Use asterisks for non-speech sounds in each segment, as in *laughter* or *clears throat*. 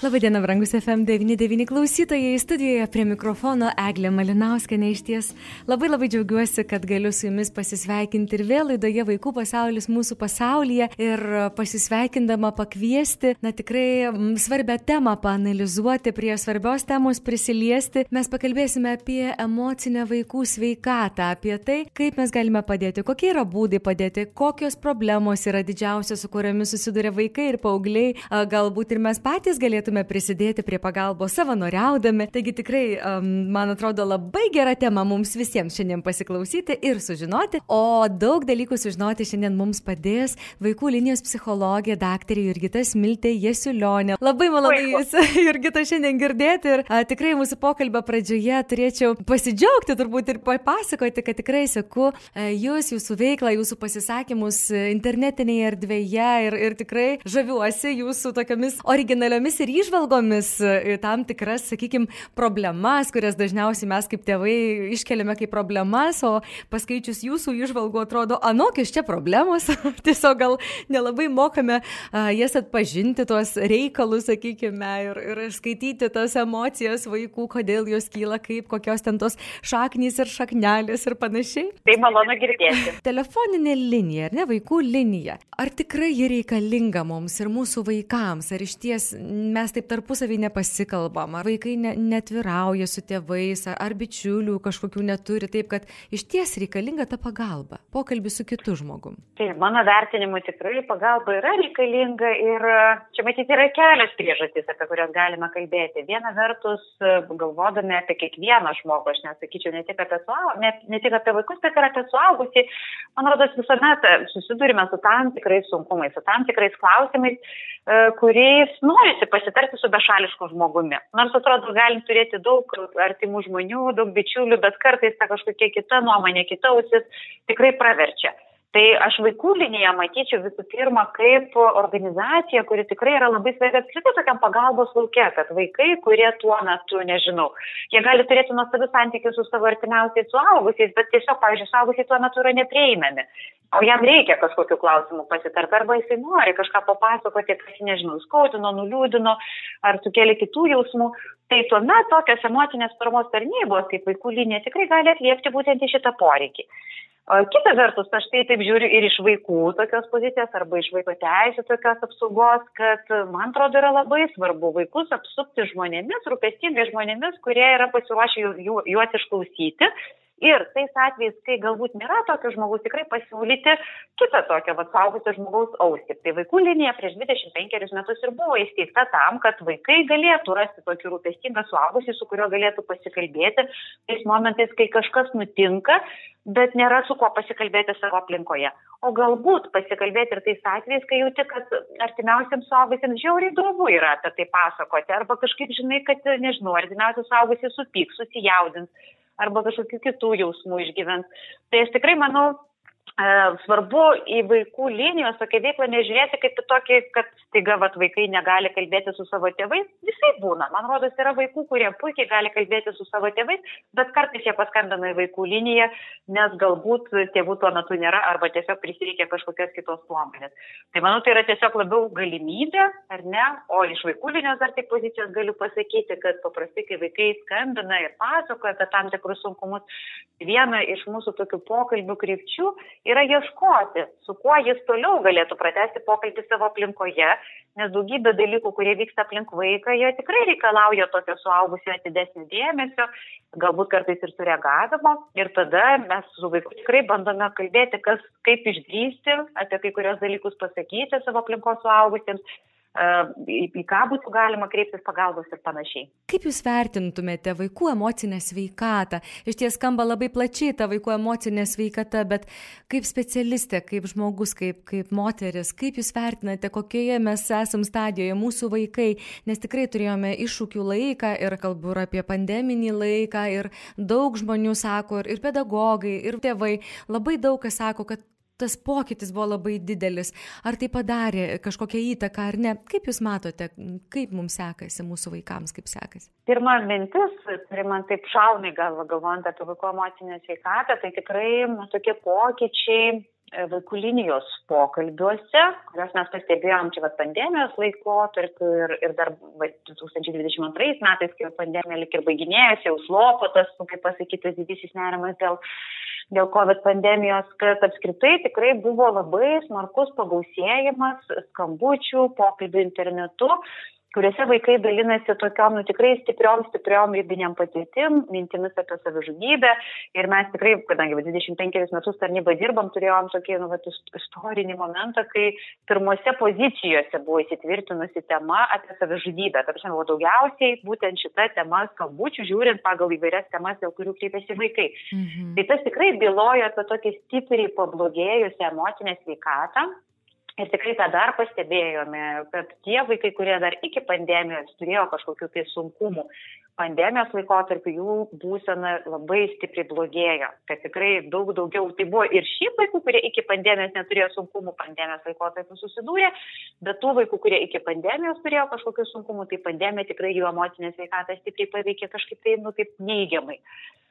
Labadiena, brangus FM99 klausytojai. Studijoje prie mikrofono Eglė Malinauskenė iš ties. Labai labai džiaugiuosi, kad galiu su jumis pasisveikinti ir vėl laidoje Vaikų pasaulis mūsų pasaulyje ir pasisveikindama pakviesti, na tikrai svarbę temą panalizuoti, prie svarbios temos prisiliesti. Mes pakalbėsime apie emocinę vaikų sveikatą, apie tai, kaip mes galime padėti, kokie yra būdai padėti, kokios problemos yra didžiausios, su kuriamis susiduria vaikai ir paaugliai. Galbūt ir mes patys galėtume galėtume prisidėti prie pagalbos savanoriaudami. Taigi tikrai, um, man atrodo, labai gera tema mums visiems šiandien pasiklausyti ir sužinoti. O daug dalykų sužinoti šiandien mums padės vaikų linijos psichologija daktarė Jurgita Smiltė Jesulionė. Labai malonu Jūs, *laughs* Jurgita, šiandien girdėti ir a, tikrai mūsų pokalbio pradžioje turėčiau pasidžiaugti turbūt ir papasakoti, kad tikrai seku a, Jūs, Jūsų veiklą, Jūsų pasisakymus internetinėje erdvėje ir, ir tikrai žaviuosi Jūsų tokiamis originaliomis ir įžvalgomis į tam tikras, sakykime, problemas, kurias dažniausiai mes kaip tėvai iškeliame kaip problemas, o paskaičius jūsų įžvalgų atrodo, anokios čia problemos, *laughs* tiesiog gal nelabai mokame jas atpažinti, tuos reikalus, sakykime, ir, ir skaityti tas emocijas vaikų, kodėl jos kyla, kaip, kokios ten tos šaknys ir šaknelės ir panašiai. Tai malonu girdėti. *laughs* Telefoninė linija, ar ne, vaikų linija. Ar tikrai ji reikalinga mums ir mūsų vaikams, ar iš ties mes mes taip tarpusavį nepasikalbam, ar vaikai ne, netvirauja su tėvais, ar, ar bičiulių kažkokių neturi, taip kad iš ties reikalinga ta pagalba, pokalbis su kitu žmogum. Tai mano vertinimu tikrai pagalba yra reikalinga ir čia matyti yra kelios priežastys, apie kurias galime kalbėti. Viena vertus, galvodami apie kiekvieną žmogų, aš nesakyčiau ne tik apie, suau, ne, ne tik apie vaikus, bet ir apie suaugusį, man rodos visuomet susidurime su tam tikrais sunkumais, su tam tikrais klausimais, e, kuriais norisi pasitarti pasitarti su bešališku žmogumi. Nors atrodo, galim turėti daug artimų žmonių, daug bičiulių, bet kartais ta kažkokia kita nuomonė, kita ausis tikrai praverčia. Tai aš vaikų liniją matyčiau visų pirma kaip organizacija, kuri tikrai yra labai svarbi apskritai tokiam pagalbos laukia, kad vaikai, kurie tuo metu, nežinau, jie gali turėti nuostabius santykius su savo artimiausiais suaugusiais, bet tiesiog, pavyzdžiui, suaugusiai tuo metu yra neprieinami. O jam reikia kažkokiu klausimu pasitarti, arba jisai nori kažką papasakoti, kas, nežinau, skaudino, nuliūdino, ar sukėlė kitų jausmų. Tai tuomet tokios emocinės paramos tarnybos, kaip vaikų linija, tikrai gali atliepti būtent į šitą poreikį. Kita vertus, aš tai taip žiūriu ir iš vaikų tokios pozicijos arba iš vaiko teisų tokios apsaugos, kad man atrodo yra labai svarbu vaikus apsupti žmonėmis, rūpestingai žmonėmis, kurie yra pasiruošę juos išklausyti Ir tais atvejais, kai galbūt nėra tokio žmogaus, tikrai pasiūlyti kitą tokią vat, suaugusio žmogaus ausį. Tai vaikų linija prieš 25 metus ir buvo įsteigta tam, kad vaikai galėtų rasti tokį rūpestingą suaugusį, su kuriuo galėtų pasikalbėti tais momentais, kai kažkas nutinka, bet nėra su kuo pasikalbėti savo aplinkoje. O galbūt pasikalbėti ir tais atvejais, kai jauti, kad artimiausiams suaugusiems žiauriai įdomu yra apie tai pasakoti, arba kažkaip žinai, kad, nežinau, artimiausias suaugusiai supyks, susijaudins arba kažkokių kitų jausmų išgyvens. Tai aš tikrai manau, svarbu į vaikų linijos tokią veiklą nežiūrėti kaip į tokį, kad staiga vat, vaikai negali kalbėti su savo tėvais. Visai būna. Man rodos, yra vaikų, kurie puikiai gali kalbėti su savo tėvais, bet kartais jie paskambina į vaikų liniją, nes galbūt tėvų tuo metu nėra arba tiesiog prisireikia kažkokios kitos nuomonės. Tai manau, tai yra tiesiog labiau galimybė, ar ne? O iš vaikų linijos dar tik pozicijos galiu pasakyti, kad paprastai, kai vaikai skambina ir pasakoja apie tam tikrus sunkumus, viena iš mūsų tokių pokalbių krypčių yra ieškoti, su kuo jis toliau galėtų pratesti pokalbį savo aplinkoje, nes daugybė dalykų, kurie vyksta aplink vaiką, jie tikrai reikalauja tokio suaugusio atidesnio dėmesio, galbūt kartais ir sureagavimo. Ir tada mes su vaiku tikrai bandome kalbėti, kas, kaip išdrysti, apie kai kurios dalykus pasakyti savo aplinkos suaugusiems į, į ką būtų galima kreiptis pagalbos ir panašiai. Kaip Jūs vertintumėte vaikų emocinę sveikatą? Iš ties skamba labai plačiai ta vaikų emocinė sveikata, bet kaip specialistė, kaip žmogus, kaip, kaip moteris, kaip Jūs vertinate, kokioje mes esam stadijoje mūsų vaikai, nes tikrai turėjome iššūkių laiką ir kalbu ir apie pandeminį laiką ir daug žmonių sako, ir pedagogai, ir tėvai, labai daug kas sako, kad tas pokytis buvo labai didelis. Ar tai padarė kažkokią įtaką ar ne? Kaip Jūs matote, kaip mums sekasi, mūsų vaikams, kaip sekasi? Pirma mintis, kuri man taip šaunai galva, galvojant apie vaiko emocinę sveikatą, tai tikrai nu, tokie pokyčiai e, vaikų linijos pokalbiuose, kuriuos mes pastebėjom čia vat, pandemijos laikotarpiu ir, ir dar va, 2022 metais, kai pandemija lik ir baiginėjasi, jau slopo tas, kaip pasakyti, tas didysis nerimas dėl dėl COVID pandemijos, kad apskritai tikrai buvo labai smarkus pagausėjimas skambučių, pokalbių internetu kuriuose vaikai dalinasi tokiom nu, tikrai stipriom, stipriom ribiniam patirtim, mintimis apie savižudybę. Ir mes tikrai, kadangi 25 metus tarnybą dirbam, turėjom tokį nu, vat, istorinį momentą, kai pirmose pozicijose buvo įsitvirtinusi tema apie savižudybę. Tarp buvo daugiausiai būtent šita tema skambučių, žiūrint pagal įvairias temas, dėl kurių kreipiasi vaikai. Mhm. Tai tas tikrai byloja apie tokį stipriai pablogėjusią emocinę sveikatą Ir tikrai tą dar pastebėjome, kad tie vaikai, kurie dar iki pandemijos turėjo kažkokių tai sunkumų, pandemijos laikotarpiu jų būsena labai stipriai blogėjo. Kad tikrai daug daugiau, tai buvo ir šiaip vaikų, kurie iki pandemijos neturėjo sunkumų, pandemijos laikotarpiu susidūrė, bet tų vaikų, kurie iki pandemijos turėjo kažkokių sunkumų, tai pandemija tikrai jų emocinę sveikatą stipriai paveikė kažkaip tai, nu, kaip neigiamai.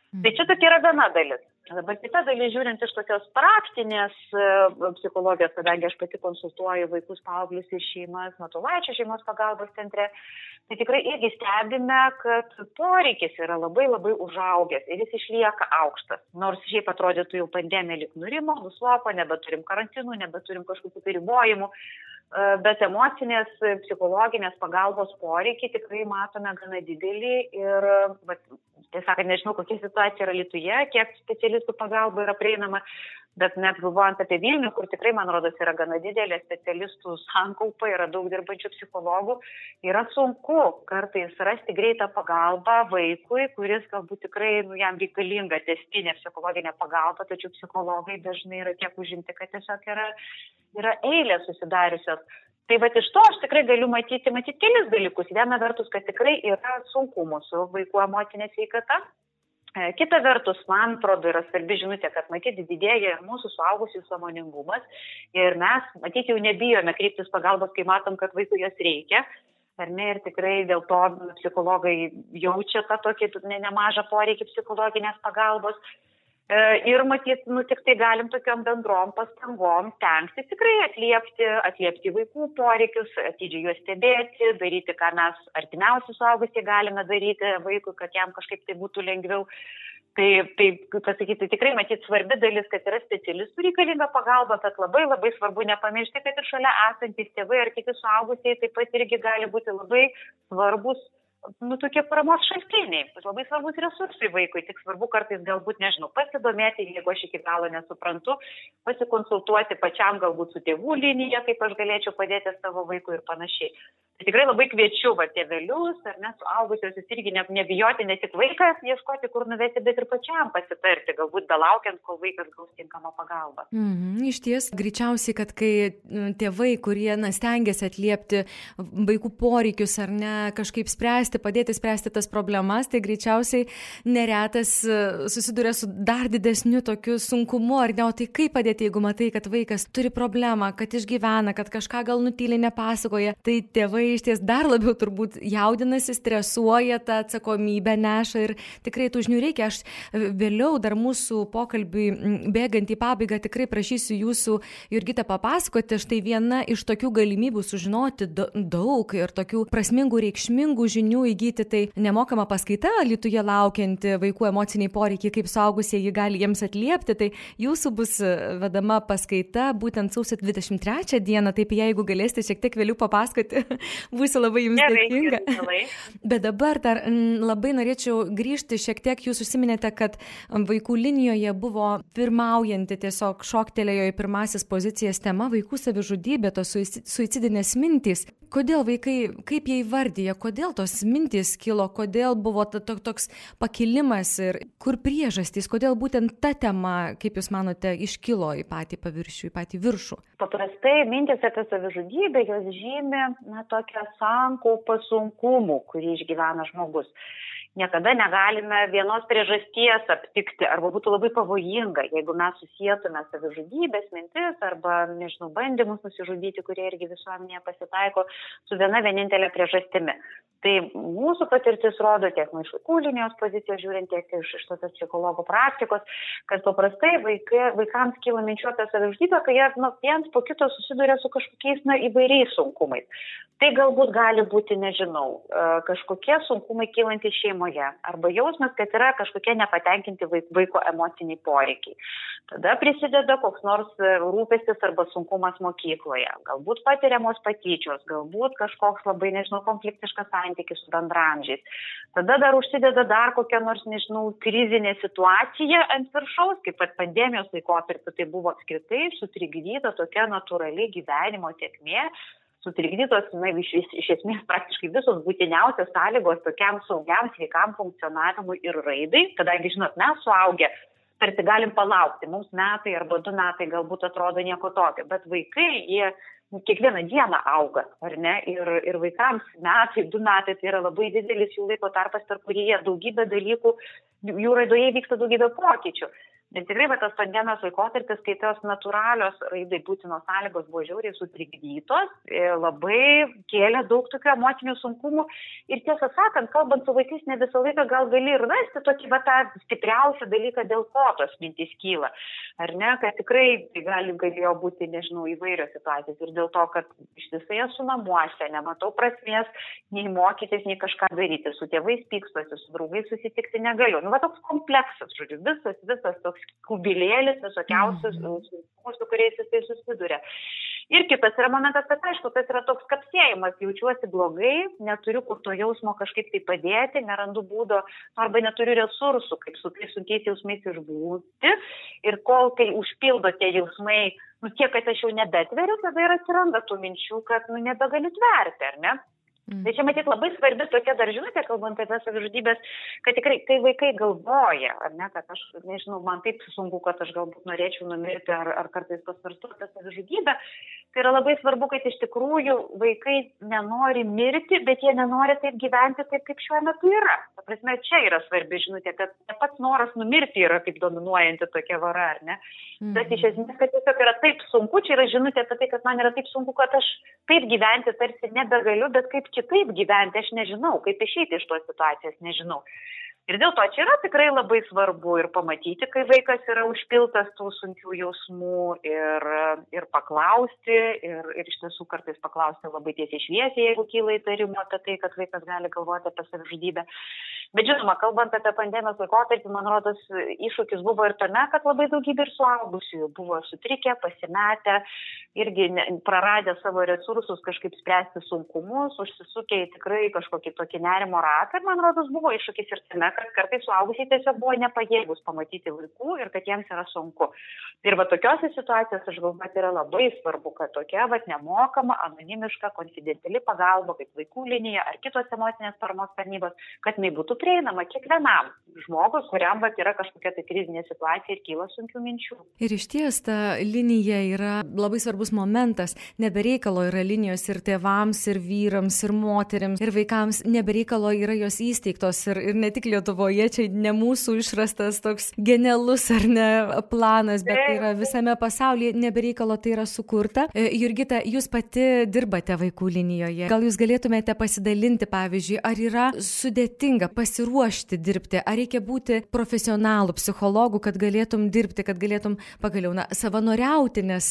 Mm. Tai čia tokia yra viena dalis. Dabar kita dalis, žiūrint iš tokios praktinės e, psichologijos, kadangi aš pati konsultuoju vaikus, paauglius ir šeimas, Matulaičio šeimos pagalbos centre, tai tikrai irgi stebime, kad poreikis yra labai labai užaugęs ir jis išlieka aukštas. Nors šiaip atrodytų jau pandemija lik nurimo, nuslopo, nebeturim karantinų, nebeturim kažkokių tai ribojimų, bet emocinės, psichologinės pagalbos poreikiai tikrai matome gana didelį ir, tiesą sakant, nežinau, kokia situacija yra Lietuvoje, kiek specialistų pagalba yra prieinama, bet net galvojant apie Vilnių, kur tikrai, man rodos, yra gana didelė specialistų sankaupa, yra daug dirbančių psichologų, yra sunku kartais rasti greitą pagalbą vaikui, kuris galbūt tikrai nu, jam reikalinga testinė psichologinė pagalba, tačiau psichologai dažnai yra tiek užimti, kad tiesiog yra yra eilės susidariusios. Tai va iš to aš tikrai galiu matyti, matyti kelis dalykus. Viena vertus, kad tikrai yra sunkumų su vaikų emocinė sveikata. E, kita vertus, man atrodo, yra svarbi žinutė, kad matyti didėja ir mūsų suaugusių samoningumas ir mes, matyti, jau nebijome kreiptis pagalbos, kai matom, kad vaikų jos reikia. Ar ne, ir tikrai dėl to psichologai jaučia tą tokį ne, nemažą poreikį psichologinės pagalbos. E, ir matyt, nu tik tai galim tokiam bendrom pastangom tenkti tikrai atliepti, atliepti vaikų poreikius, atidžiai juos stebėti, daryti, ką mes artimiausi suaugusiai galime daryti vaikui, kad jam kažkaip tai būtų lengviau. Tai, tai pasakyti, tikrai matyt svarbi dalis, kad yra specialistų reikalinga pagalba, bet labai labai svarbu nepamiršti, kad ir šalia esantys tėvai ar kiti suaugusiai taip pat irgi gali būti labai svarbus nu, tokie paramos šaltiniai, labai svarbus resursai vaikui, tik svarbu kartais galbūt, nežinau, pasidomėti, jeigu aš iki galo nesuprantu, pasikonsultuoti pačiam galbūt su tėvų linija, kaip aš galėčiau padėti savo vaikui ir panašiai. Tai tikrai labai kviečiu, va, tėvelius ar ne, suaugusiosius irgi ne, nebijoti ne tik vaikas ieškoti, kur nuvesti, bet ir pačiam pasitarti, galbūt belaukiant, kol vaikas gaus tinkamą pagalbą. Mhm, iš ties, greičiausiai, kad kai tėvai, kurie na, stengiasi atliepti vaikų poreikius ar ne, kažkaip spręsti, padėti spręsti tas problemas, tai greičiausiai neretas e, susiduria su dar didesniu tokiu sunkumu, ar ne, o tai kaip padėti, jeigu matai, kad vaikas turi problemą, kad išgyvena, kad kažką gal nutyli nepasakoja, tai tėvai iš ties dar labiau turbūt jaudinasi, stresuoja, tą atsakomybę neša ir tikrai tų žinių reikia. Aš e, vėliau dar mūsų pokalbį bėgant į pabaigą tikrai prašysiu jūsų, Jurgita, papasakoti štai viena iš tokių galimybių sužinoti daug ir tokių prasmingų, reikšmingų žinių įgyti. Tai nemokama paskaita Lietuvoje laukianti vaikų emociniai poreikiai, kaip suaugusieji gali jiems atliepti. Tai jūsų bus e, vedama paskaita būtent sausio 23 dieną. Taip jeigu galėsite šiek tiek vėliau papasakoti, *laughs* Būsiu labai jums dėkinga. Bet dabar dar labai norėčiau grįžti šiek tiek, jūs užsiminėte, kad vaikų linijoje buvo pirmaujanti tiesiog šoktelėjo į pirmasis pozicijas tema vaikų savižudybė, tos suicidinės mintys. Kodėl vaikai, kaip jie įvardyja, kodėl tos mintys kilo, kodėl buvo to, toks pakilimas ir kur priežastys, kodėl būtent ta tema, kaip Jūs manote, iškilo į patį paviršių, į patį viršų? Paprastai mintis apie savižudybę jos žymė na, tokią sankaupą sunkumų, kurį išgyvena žmogus. niekada negalime vienos priežasties aptikti arba būtų labai pavojinga, jeigu mes susijėtume savižudybės mintis arba, nežinau, bandymus nusižudyti, kurie irgi visuomenėje pasitaiko, su viena vienintelė priežastimi. Tai mūsų patirtis rodo tiek iš vaikų linijos pozicijos žiūrint, tiek iš, iš tokios psichologų praktikos, kad paprastai vaikai, vaikams kyla minčių apie savižudybę, kai jie nu, viens po kito susiduria su kažkokiais na, įvairiais sunkumais. Tai galbūt gali būti, nežinau, e, kažkokie sunkumai kylantis šeimoje arba jausmas, kad yra kažkokie nepatenkinti vaiko emociniai poreikiai. Tada prisideda koks nors e, rūpestis arba sunkumas mokykloje. Galbūt patiriamos patyčios, galbūt kažkoks labai, nežinau, konfliktiškas santykis su bendramžiais. Tada dar užsideda dar kokia nors, nežinau, krizinė situacija ant viršaus, kaip pat pandemijos laikotarpiu tai buvo apskritai sutrikdyta tokia natūrali gyvenimo tiekmė, sutrikdytos, na, iš, iš esmės praktiškai visos būtiniausios sąlygos tokiam saugiam, sveikam funkcionavimui ir raidai, kadangi, žinot, mes suaugę tarsi galim palaukti, mums metai arba du metai galbūt atrodo nieko tokio, bet vaikai, jie kiekvieną dieną auga, ar ne? Ir, ir vaikams metai, du metai tai yra labai didelis jų laiko tarpas, per kurį jie daugybę dalykų, jų raidoje vyksta daugybė pokyčių. Ir tikrai va, tas pandemijos laikotarpis, kai tos natūralios raidai būtinos sąlygos buvo žiauriai sutrikdytos, e, labai kėlė daug tokių emocinių sunkumų. Ir tiesą sakant, kalbant su vaikais, ne visą laiką gal gali ir rasti tokį va, tą stipriausią dalyką, dėl ko tos mintys kyla. Ar ne, kad tikrai gali, galėjo būti, nežinau, įvairios situacijos. Ir dėl to, kad ištisai esu namuose, nematau prasmės nei mokytis, nei kažką daryti. Su tėvais pykstosi, su draugais susitikti negaliu. Nu, va toks kompleksas, žodžiu, visas, visas toks toks kubilėlis, visokiausius mm. sunkumus, su kuriais jisai susiduria. Ir kitas yra momentas, kad aišku, tas yra toks kapsėjimas, jaučiuosi blogai, neturiu kur to jausmo kažkaip tai padėti, nerandu būdo arba neturiu resursų, kaip su tais sunkiais jausmais išbūti. Ir kol tai užpildo tie jausmai, nu tiek, kad aš jau nebetveriu, tada ir atsiranda tų minčių, kad nu nebegaliu tverti, ar ne? Mm. Tai čia matyt labai svarbi tokia dar žinutė, kalbant apie savižudybės, kad tikrai, kai vaikai galvoja, ar ne, kad aš, nežinau, man taip sunku, kad aš galbūt norėčiau numirti, ar, ar kartais pasvarstu apie savižudybę, tai yra labai svarbu, kad iš tikrųjų vaikai nenori mirti, bet jie nenori taip gyventi taip, kaip šiuo metu yra. Ta prasme, čia yra svarbi žinutė, kad ne pats noras numirti yra kaip dominuojanti tokia vara, ar ne? Mm. Bet iš esmės, kad tiesiog yra taip sunku, čia yra žinutė apie tai, kad man yra taip sunku, kad aš taip gyventi tarsi nebegaliu, bet kaip kitaip gyventi, aš nežinau, kaip išeiti iš tos situacijos, nežinau. Ir dėl to čia yra tikrai labai svarbu ir pamatyti, kai vaikas yra užpiltas tų sunkių jausmų ir, ir paklausti, ir, ir iš tiesų kartais paklausti labai tiesiai šviesiai, jeigu kyla įtarimų apie tai, kad vaikas gali galvoti apie savižudybę. Bet žinoma, kalbant apie pandemijos laikotarpį, man rodos, iššūkis buvo ir tame, kad labai daugybė ir suaugusiųjų buvo sutrikę, pasimetę, irgi praradę savo resursus kažkaip spręsti sunkumus, užsisukę į tikrai kažkokį tokį nerimo ratą. Ir man rodos, buvo iššūkis ir tame, kad kartais suaugusiai tiesiog buvo nepajėgus pamatyti vaikų ir kad jiems yra sunku. Ir va tokiose situacijose aš galvoju, yra labai svarbu, kad tokia va nemokama, anonimiška, konfidenciali pagalba, kaip vaikų linija ar kitos emocinės paramos tarnybos, kad jinai būtų prieinama kiekvienam žmogus, kuriam va yra kažkokia tai krizinė situacija ir kyla sunkių minčių. Ir iš ties ta linija yra labai svarbus momentas. Nebereikalo yra linijos ir tėvams, ir vyrams, ir moteriams, ir vaikams. Nebereikalo yra jos įsteigtos ir, ir ne tik Lietuvoje Lietuvoje, čia ne mūsų išrastas toks genialus ar ne planas, bet tai yra visame pasaulyje, nebereikalo tai yra sukurta. E, Jurgita, jūs pati dirbate vaikų linijoje. Gal jūs galėtumėte pasidalinti, pavyzdžiui, ar yra sudėtinga pasiruošti dirbti, ar reikia būti profesionalų, psichologų, kad galėtum dirbti, kad galėtum pagaliau na, savanoriauti, nes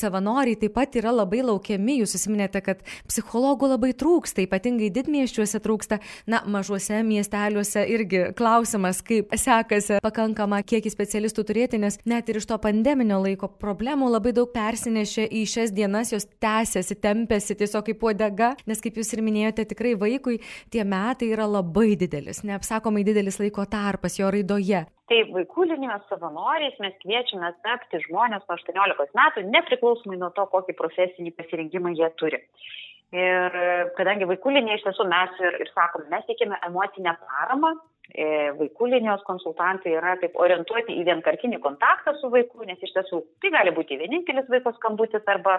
savanoriai taip pat yra labai laukiami. Jūs susiminėte, kad psichologų labai trūksta, ypatingai didmieščiuose trūksta, na, mažuose miesteliuose irgi irgi klausimas, kaip sekasi pakankamą kiekį specialistų turėti, nes net ir iš to pandeminio laiko problemų labai daug persinešė į šias dienas, jos tęsiasi, tempėsi tiesiog kaip uodega, nes kaip jūs ir minėjote, tikrai vaikui tie metai yra labai didelis, neapsakomai didelis laiko tarpas jo raidoje. Tai vaikų linijos savanoriais mes kviečiame tapti žmonės po 18 metų, nepriklausomai nuo to, kokį profesinį pasirinkimą jie turi. Ir kadangi vaikų linija iš tiesų mes ir, ir sakom, mes teikime emocinę paramą vaikų linijos konsultantai yra taip orientuoti į vienkartinį kontaktą su vaiku, nes iš tiesų tai gali būti vienintelis vaiko skambutis arba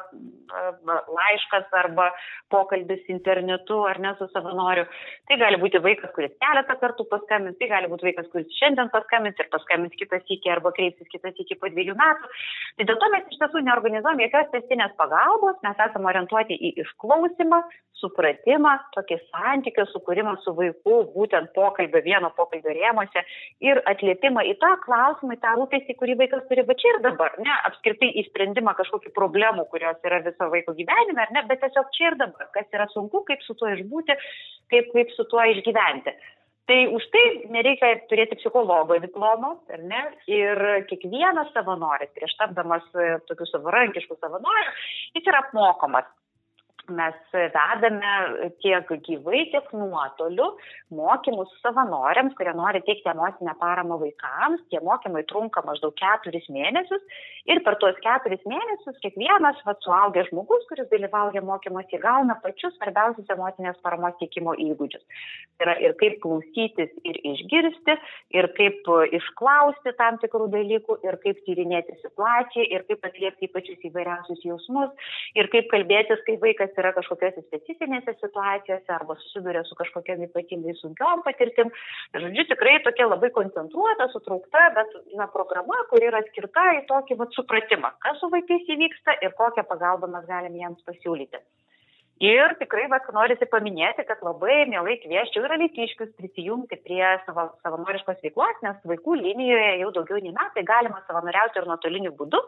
laiškas arba pokalbis internetu ar ne su savanoriu. Tai gali būti vaikas, kuris keletą kartų paskambins, tai gali būti vaikas, kuris šiandien paskambins ir paskambins kitą sykį arba kreipsis kitą sykį po dviejų metų. Tai dėl to mes iš tiesų neorganizuojam jokios testinės pagalbos, mes esame orientuoti į išklausimą, supratimą, tokį santykio sukūrimą su vaiku, būtent pokalbio vieno pokalbio rėmose ir atliepimą į tą klausimą, į tą rūpestį, kurį vaikas turi va čia ir dabar, ne apskritai į sprendimą kažkokių problemų, kurios yra viso vaiko gyvenime, ne, bet tiesiog čia ir dabar, kas yra sunku, kaip su tuo išbūti, kaip, kaip su tuo išgyventi. Tai už tai nereikia turėti psichologo diplomo, ar ne? Ir kiekvienas savanoris, prieš tapdamas tokiu savarankišku savanoriu, jis yra apmokomas mes vedame tiek gyvai, tiek nuotoliu mokymus savanoriams, kurie nori teikti emocinę paramą vaikams. Tie mokymai trunka maždaug keturis mėnesius ir per tuos keturis mėnesius kiekvienas va, suaugęs žmogus, kuris dalyvauja mokymuose, gauna pačius svarbiausius emocinės paramos teikimo įgūdžius. Tai yra ir kaip klausytis ir išgirsti, ir kaip išklausti tam tikrų dalykų, ir kaip tyrinėti situaciją, ir kaip atliepti pačius įvairiausius jausmus, ir kaip kalbėtis, kai vaikas yra kažkokiose specifinėse situacijose arba susiduria su kažkokiam ypatingai sunkiom patirtim. Žodžiu, tikrai tokia labai koncentruota, sutraukta, bet na, programa, kuri yra skirta į tokį vat, supratimą, kas su vaikais įvyksta ir kokią pagalbą mes galim jiems pasiūlyti. Ir tikrai, va, norisi paminėti, kad labai mielai kvieščiau ir alytiškius prisijungti prie savo savanoriškos veiklos, nes vaikų linijoje jau daugiau nei metai galima savanoriauti ir nuotoliniu būdu,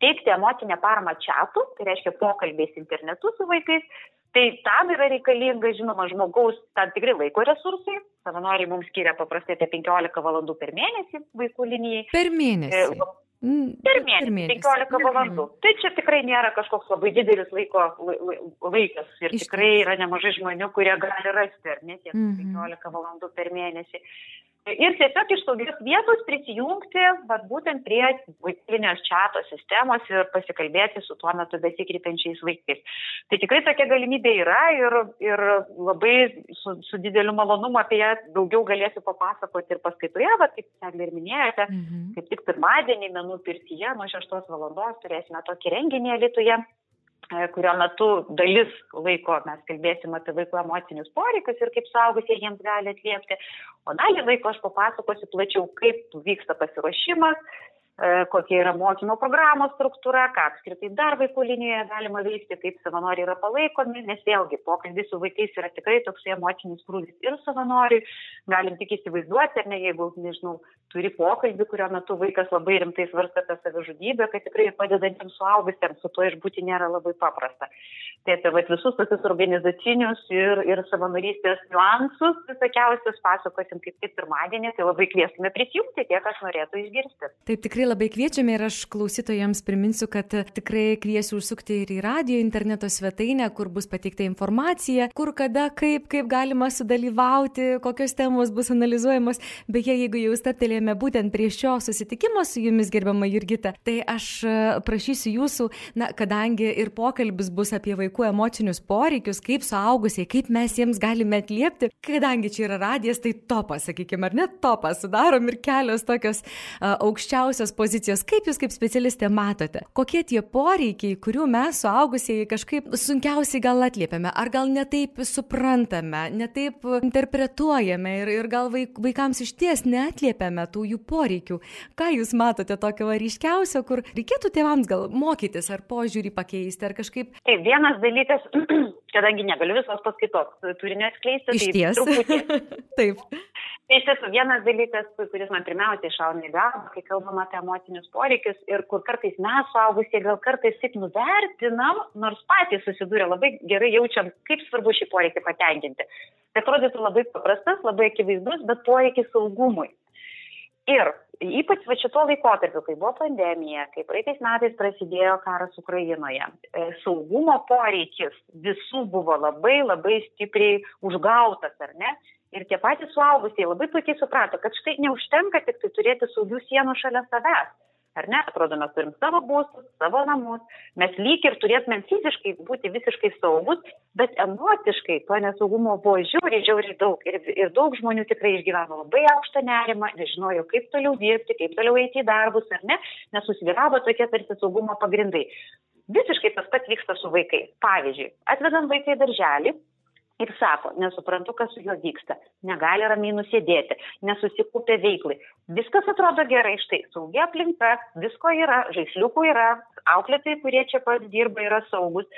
teikti emocinę paramą čiatų, tai reiškia pokalbės internetu su vaikais. Tai tam yra reikalinga, žinoma, žmogaus tam tikri laiko resursai. Savanoriai mums skiria paprastai apie 15 valandų per mėnesį vaikų linijai. Per mėnesį. E, per mėnesį, per mėnesį 15 valandų. Tai čia tikrai nėra kažkoks labai didelis laiko laikas ir Iš tikrai yra nemažai žmonių, kurie gali rasti, ar ne, tiek mm -hmm. 15 valandų per mėnesį. Ir tiesiog iš saugios vietos prisijungti, bet būtent prie vaikinės čato sistemos ir pasikalbėti su tuo metu besikreipiančiais vaikais. Tai tikrai tokia galimybė yra ir, ir labai su, su dideliu malonumu apie ją daugiau galėsiu papasakoti ir paskaitoje, bet kaip Eglė ir minėjote, mhm. kaip tik pirmadienį menų pirtyje nuo 6 valandos turėsime tokį renginį Lietuvoje kurio metu dalis laiko mes kalbėsim apie vaikų emocinius poreikius ir kaip suaugusieji jiems gali atliepti, o dalį laiko aš papasakosiu plačiau, kaip vyksta pasiruošimas, E, kokia yra mokymo programos struktūra, ką apskritai dar vaikų linijoje galima veikti, kaip savanoriai yra palaikomi, nes vėlgi pokalbis su vaikais yra tikrai toks emocinis krūvis ir savanoriui, galim tik įsivaizduoti, ar ne, jeigu, nežinau, turi pokalbį, kurio metu vaikas labai rimtai svarsta apie savižudybę, kad tikrai padedantiems suaugusiems su tuo išbūti nėra labai paprasta. Tai apie vat, visus tokius organizacinius ir, ir savanorystės niuansus visokiausius pasakosim kaip tik pirmadienį, tai labai kviestume prisijungti tie, kas norėtų išgirsti. Taip tikrai labai kviečiame ir aš klausytojams priminsiu, kad tikrai kviesiu užsukti ir į radio interneto svetainę, kur bus pateikta informacija, kur kada, kaip, kaip galima sudalyvauti, kokios temos bus analizuojamos. Beje, jeigu jau staptelėjome būtent prie šio susitikimo su jumis, gerbama Jurgita, tai aš e, prašysiu jūsų, na, kadangi ir pokalbis bus apie vaikų emocinius poreikius, kaip suaugusiai, kaip mes jiems galime atliepti, kadangi čia yra radijas, tai topas, sakykime, ar net topas, sudarom ir kelios tokios uh, aukščiausios pozicijos, kaip jūs kaip specialistė matote, kokie tie poreikiai, kurių mes suaugusieji kažkaip sunkiausiai gal atliepiame, ar gal netaip suprantame, netaip interpretuojame ir, ir gal vaik, vaikams iš ties neatliepiame tų jų poreikių. Ką jūs matote tokio ryškiausio, kur reikėtų tėvams gal mokytis ar požiūrį pakeisti, ar kažkaip. Taip, vienas dalykas, *clears throat* kadangi negaliu visos paskaitos turinio atskleisti, tai. Truputį... *laughs* Taip. Tai iš tiesų vienas dalykas, kuris man pirmiausiai šauna į galvą, kai kalbam apie emocinius poreikius ir kur kartais mes suaugusie gal kartais taip nuvertinam, nors patys susidūrė labai gerai jaučiam, kaip svarbu šį poreikį patenkinti. Tai atrodytų labai paprastas, labai akivaizdus, bet poreikis saugumui. Ir ypač va šituo laikotarpiu, kai buvo pandemija, kai praeitais metais prasidėjo karas Ukrainoje, e, saugumo poreikis visų buvo labai labai stipriai užgautas, ar ne? Ir tie patys suaugusieji labai puikiai suprato, kad štai neužtenka tik tai turėti saugių sienų šalia savęs. Ar ne? Atrodo, mes turim savo būstus, savo namus, mes lyg ir turėtumėm fiziškai būti visiškai saugus, bet emociškai to nesaugumo buvo žiauriai, žiauriai daug. Ir, ir daug žmonių tikrai išgyveno labai aukštą nerimą, nežinojo, kaip toliau dirbti, kaip toliau eiti į darbus, ar ne, nes susviravo tokie tarsi saugumo pagrindai. Visiškai tas pats vyksta su vaikais. Pavyzdžiui, atvedant vaiką į darželį, ir sako, nesuprantu, kas su juo vyksta, negali ramiai nusėdėti, nesusikūpė veiklai. Viskas atrodo gerai, štai saugia aplinka, visko yra, žaisliukų yra, auklėtojai, kurie čia pat dirba, yra saugus,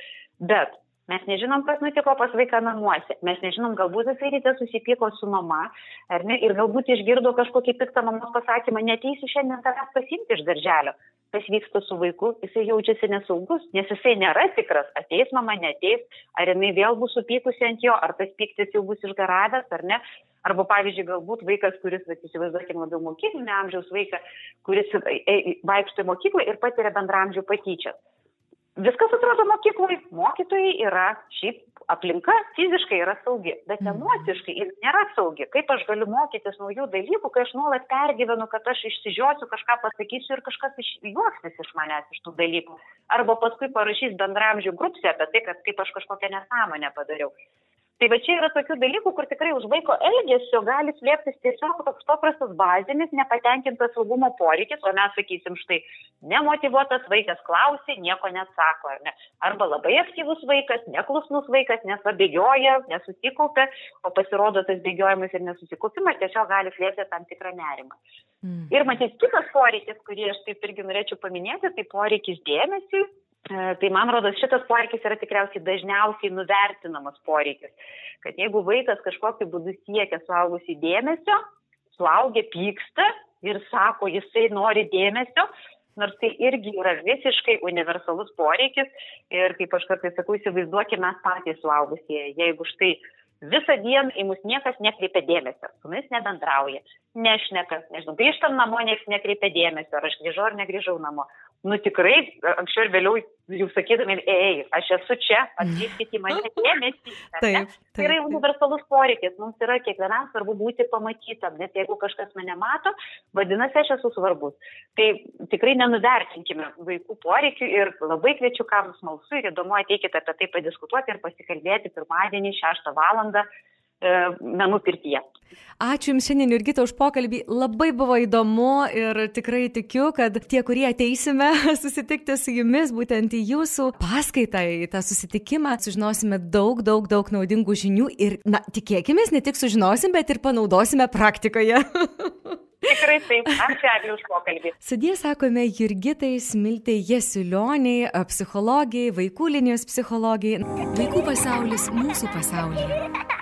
bet Mes nežinom, kas nutiko pas vaiką namuose. Mes nežinom, galbūt jisai ryte susipyko su mama, ar ne, ir galbūt išgirdo kažkokį piktą mamos pasakymą, neteisiu šiandien tavęs pasimti iš darželio kas vyksta su vaiku, jisai jaučiasi nesaugus, nes jisai nėra tikras, ateis mama, neteis, ar jinai vėl bus supykusi ant jo, ar tas pyktis jau bus išgaravęs, ar ne. Arba, pavyzdžiui, galbūt vaikas, kuris, įsivaizduokime, labiau mokyklinio amžiaus vaiką, kuris vaikšto į mokyklą ir patiria bendramžių patyčias. Viskas atrodo mokykloje, mokytojai yra, šiaip aplinka fiziškai yra saugi, bet mhm. emociškai jis nėra saugi. Kaip aš galiu mokytis naujų dalykų, kai aš nuolat pergyvenu, kad aš išsižiosiu, kažką pasakysiu ir kažkas iš, juoksis iš manęs iš tų dalykų. Arba paskui parašys bendramžių grupsė apie tai, kad kaip aš kažkokią nesąmonę padariau. Tai va čia yra tokių dalykų, kur tikrai už vaiko elgesio gali slėptis tiesiog toks paprastas bazinis, nepatenkintas saugumo poreikis, o mes sakysim štai, nemotivuotas vaikas klausia, nieko nesako, ar ne? Arba labai aktyvus vaikas, neklusnus vaikas, nesabėgioja, nesusikaupia, o pasirodo tas bėgiojimas ir nesusikaupimas tiesiog gali slėpti tam tikrą nerimą. Mm. Ir matyti kitas poreikis, kurį aš taip irgi norėčiau paminėti, tai poreikis dėmesiui E, tai man rodos šitas poreikis yra tikriausiai dažniausiai nuvertinamas poreikis, kad jeigu vaikas kažkokiu būdu siekia suaugusių dėmesio, suaugę pyksta ir sako, jisai nori dėmesio, nors tai irgi yra visiškai universalus poreikis ir kaip aš kartais sakau, įsivaizduokime mes patys suaugusieji, jeigu štai visą dieną į mus niekas nekreipia dėmesio, su mumis nebendrauja, nešneka, nežinau, grįžtam namo, niekas nekreipia dėmesio, ar aš grįžau ar negrįžau namo, nu tikrai anksčiau ir vėliau jau sakydami, ei, aš esu čia, atkreipkite į mane *laughs* dėmesį. Taip, taip. Tai yra universalus poreikis, mums yra kiekvienam svarbu būti pamatytam, nes jeigu kažkas mane mato, vadinasi, aš esu svarbus. Tai tikrai nenuvertinkime vaikų poreikių ir labai kviečiu, kam smalsu ir įdomu, ateikite apie tai padiskutuoti ir pasikalbėti pirmadienį 6 val. E, menų pirtyje. Ačiū Jums šiandien, Jurgita, už pokalbį. Labai buvo įdomu ir tikrai tikiu, kad tie, kurie ateisime *laughs* susitikti su Jumis, būtent į Jūsų paskaitą, į tą susitikimą, sužinosime daug, daug, daug naudingų žinių ir, na, tikėkime, ne tik sužinosim, bet ir panaudosime praktikoje. *laughs* Tikrai taip. Ačiū Egliu už pokalbį. Sudie sakome Jurgitai Smiltai Jesulioniai, psichologijai, vaikų linijos psichologijai. Vaikų pasaulis mūsų pasaulyje.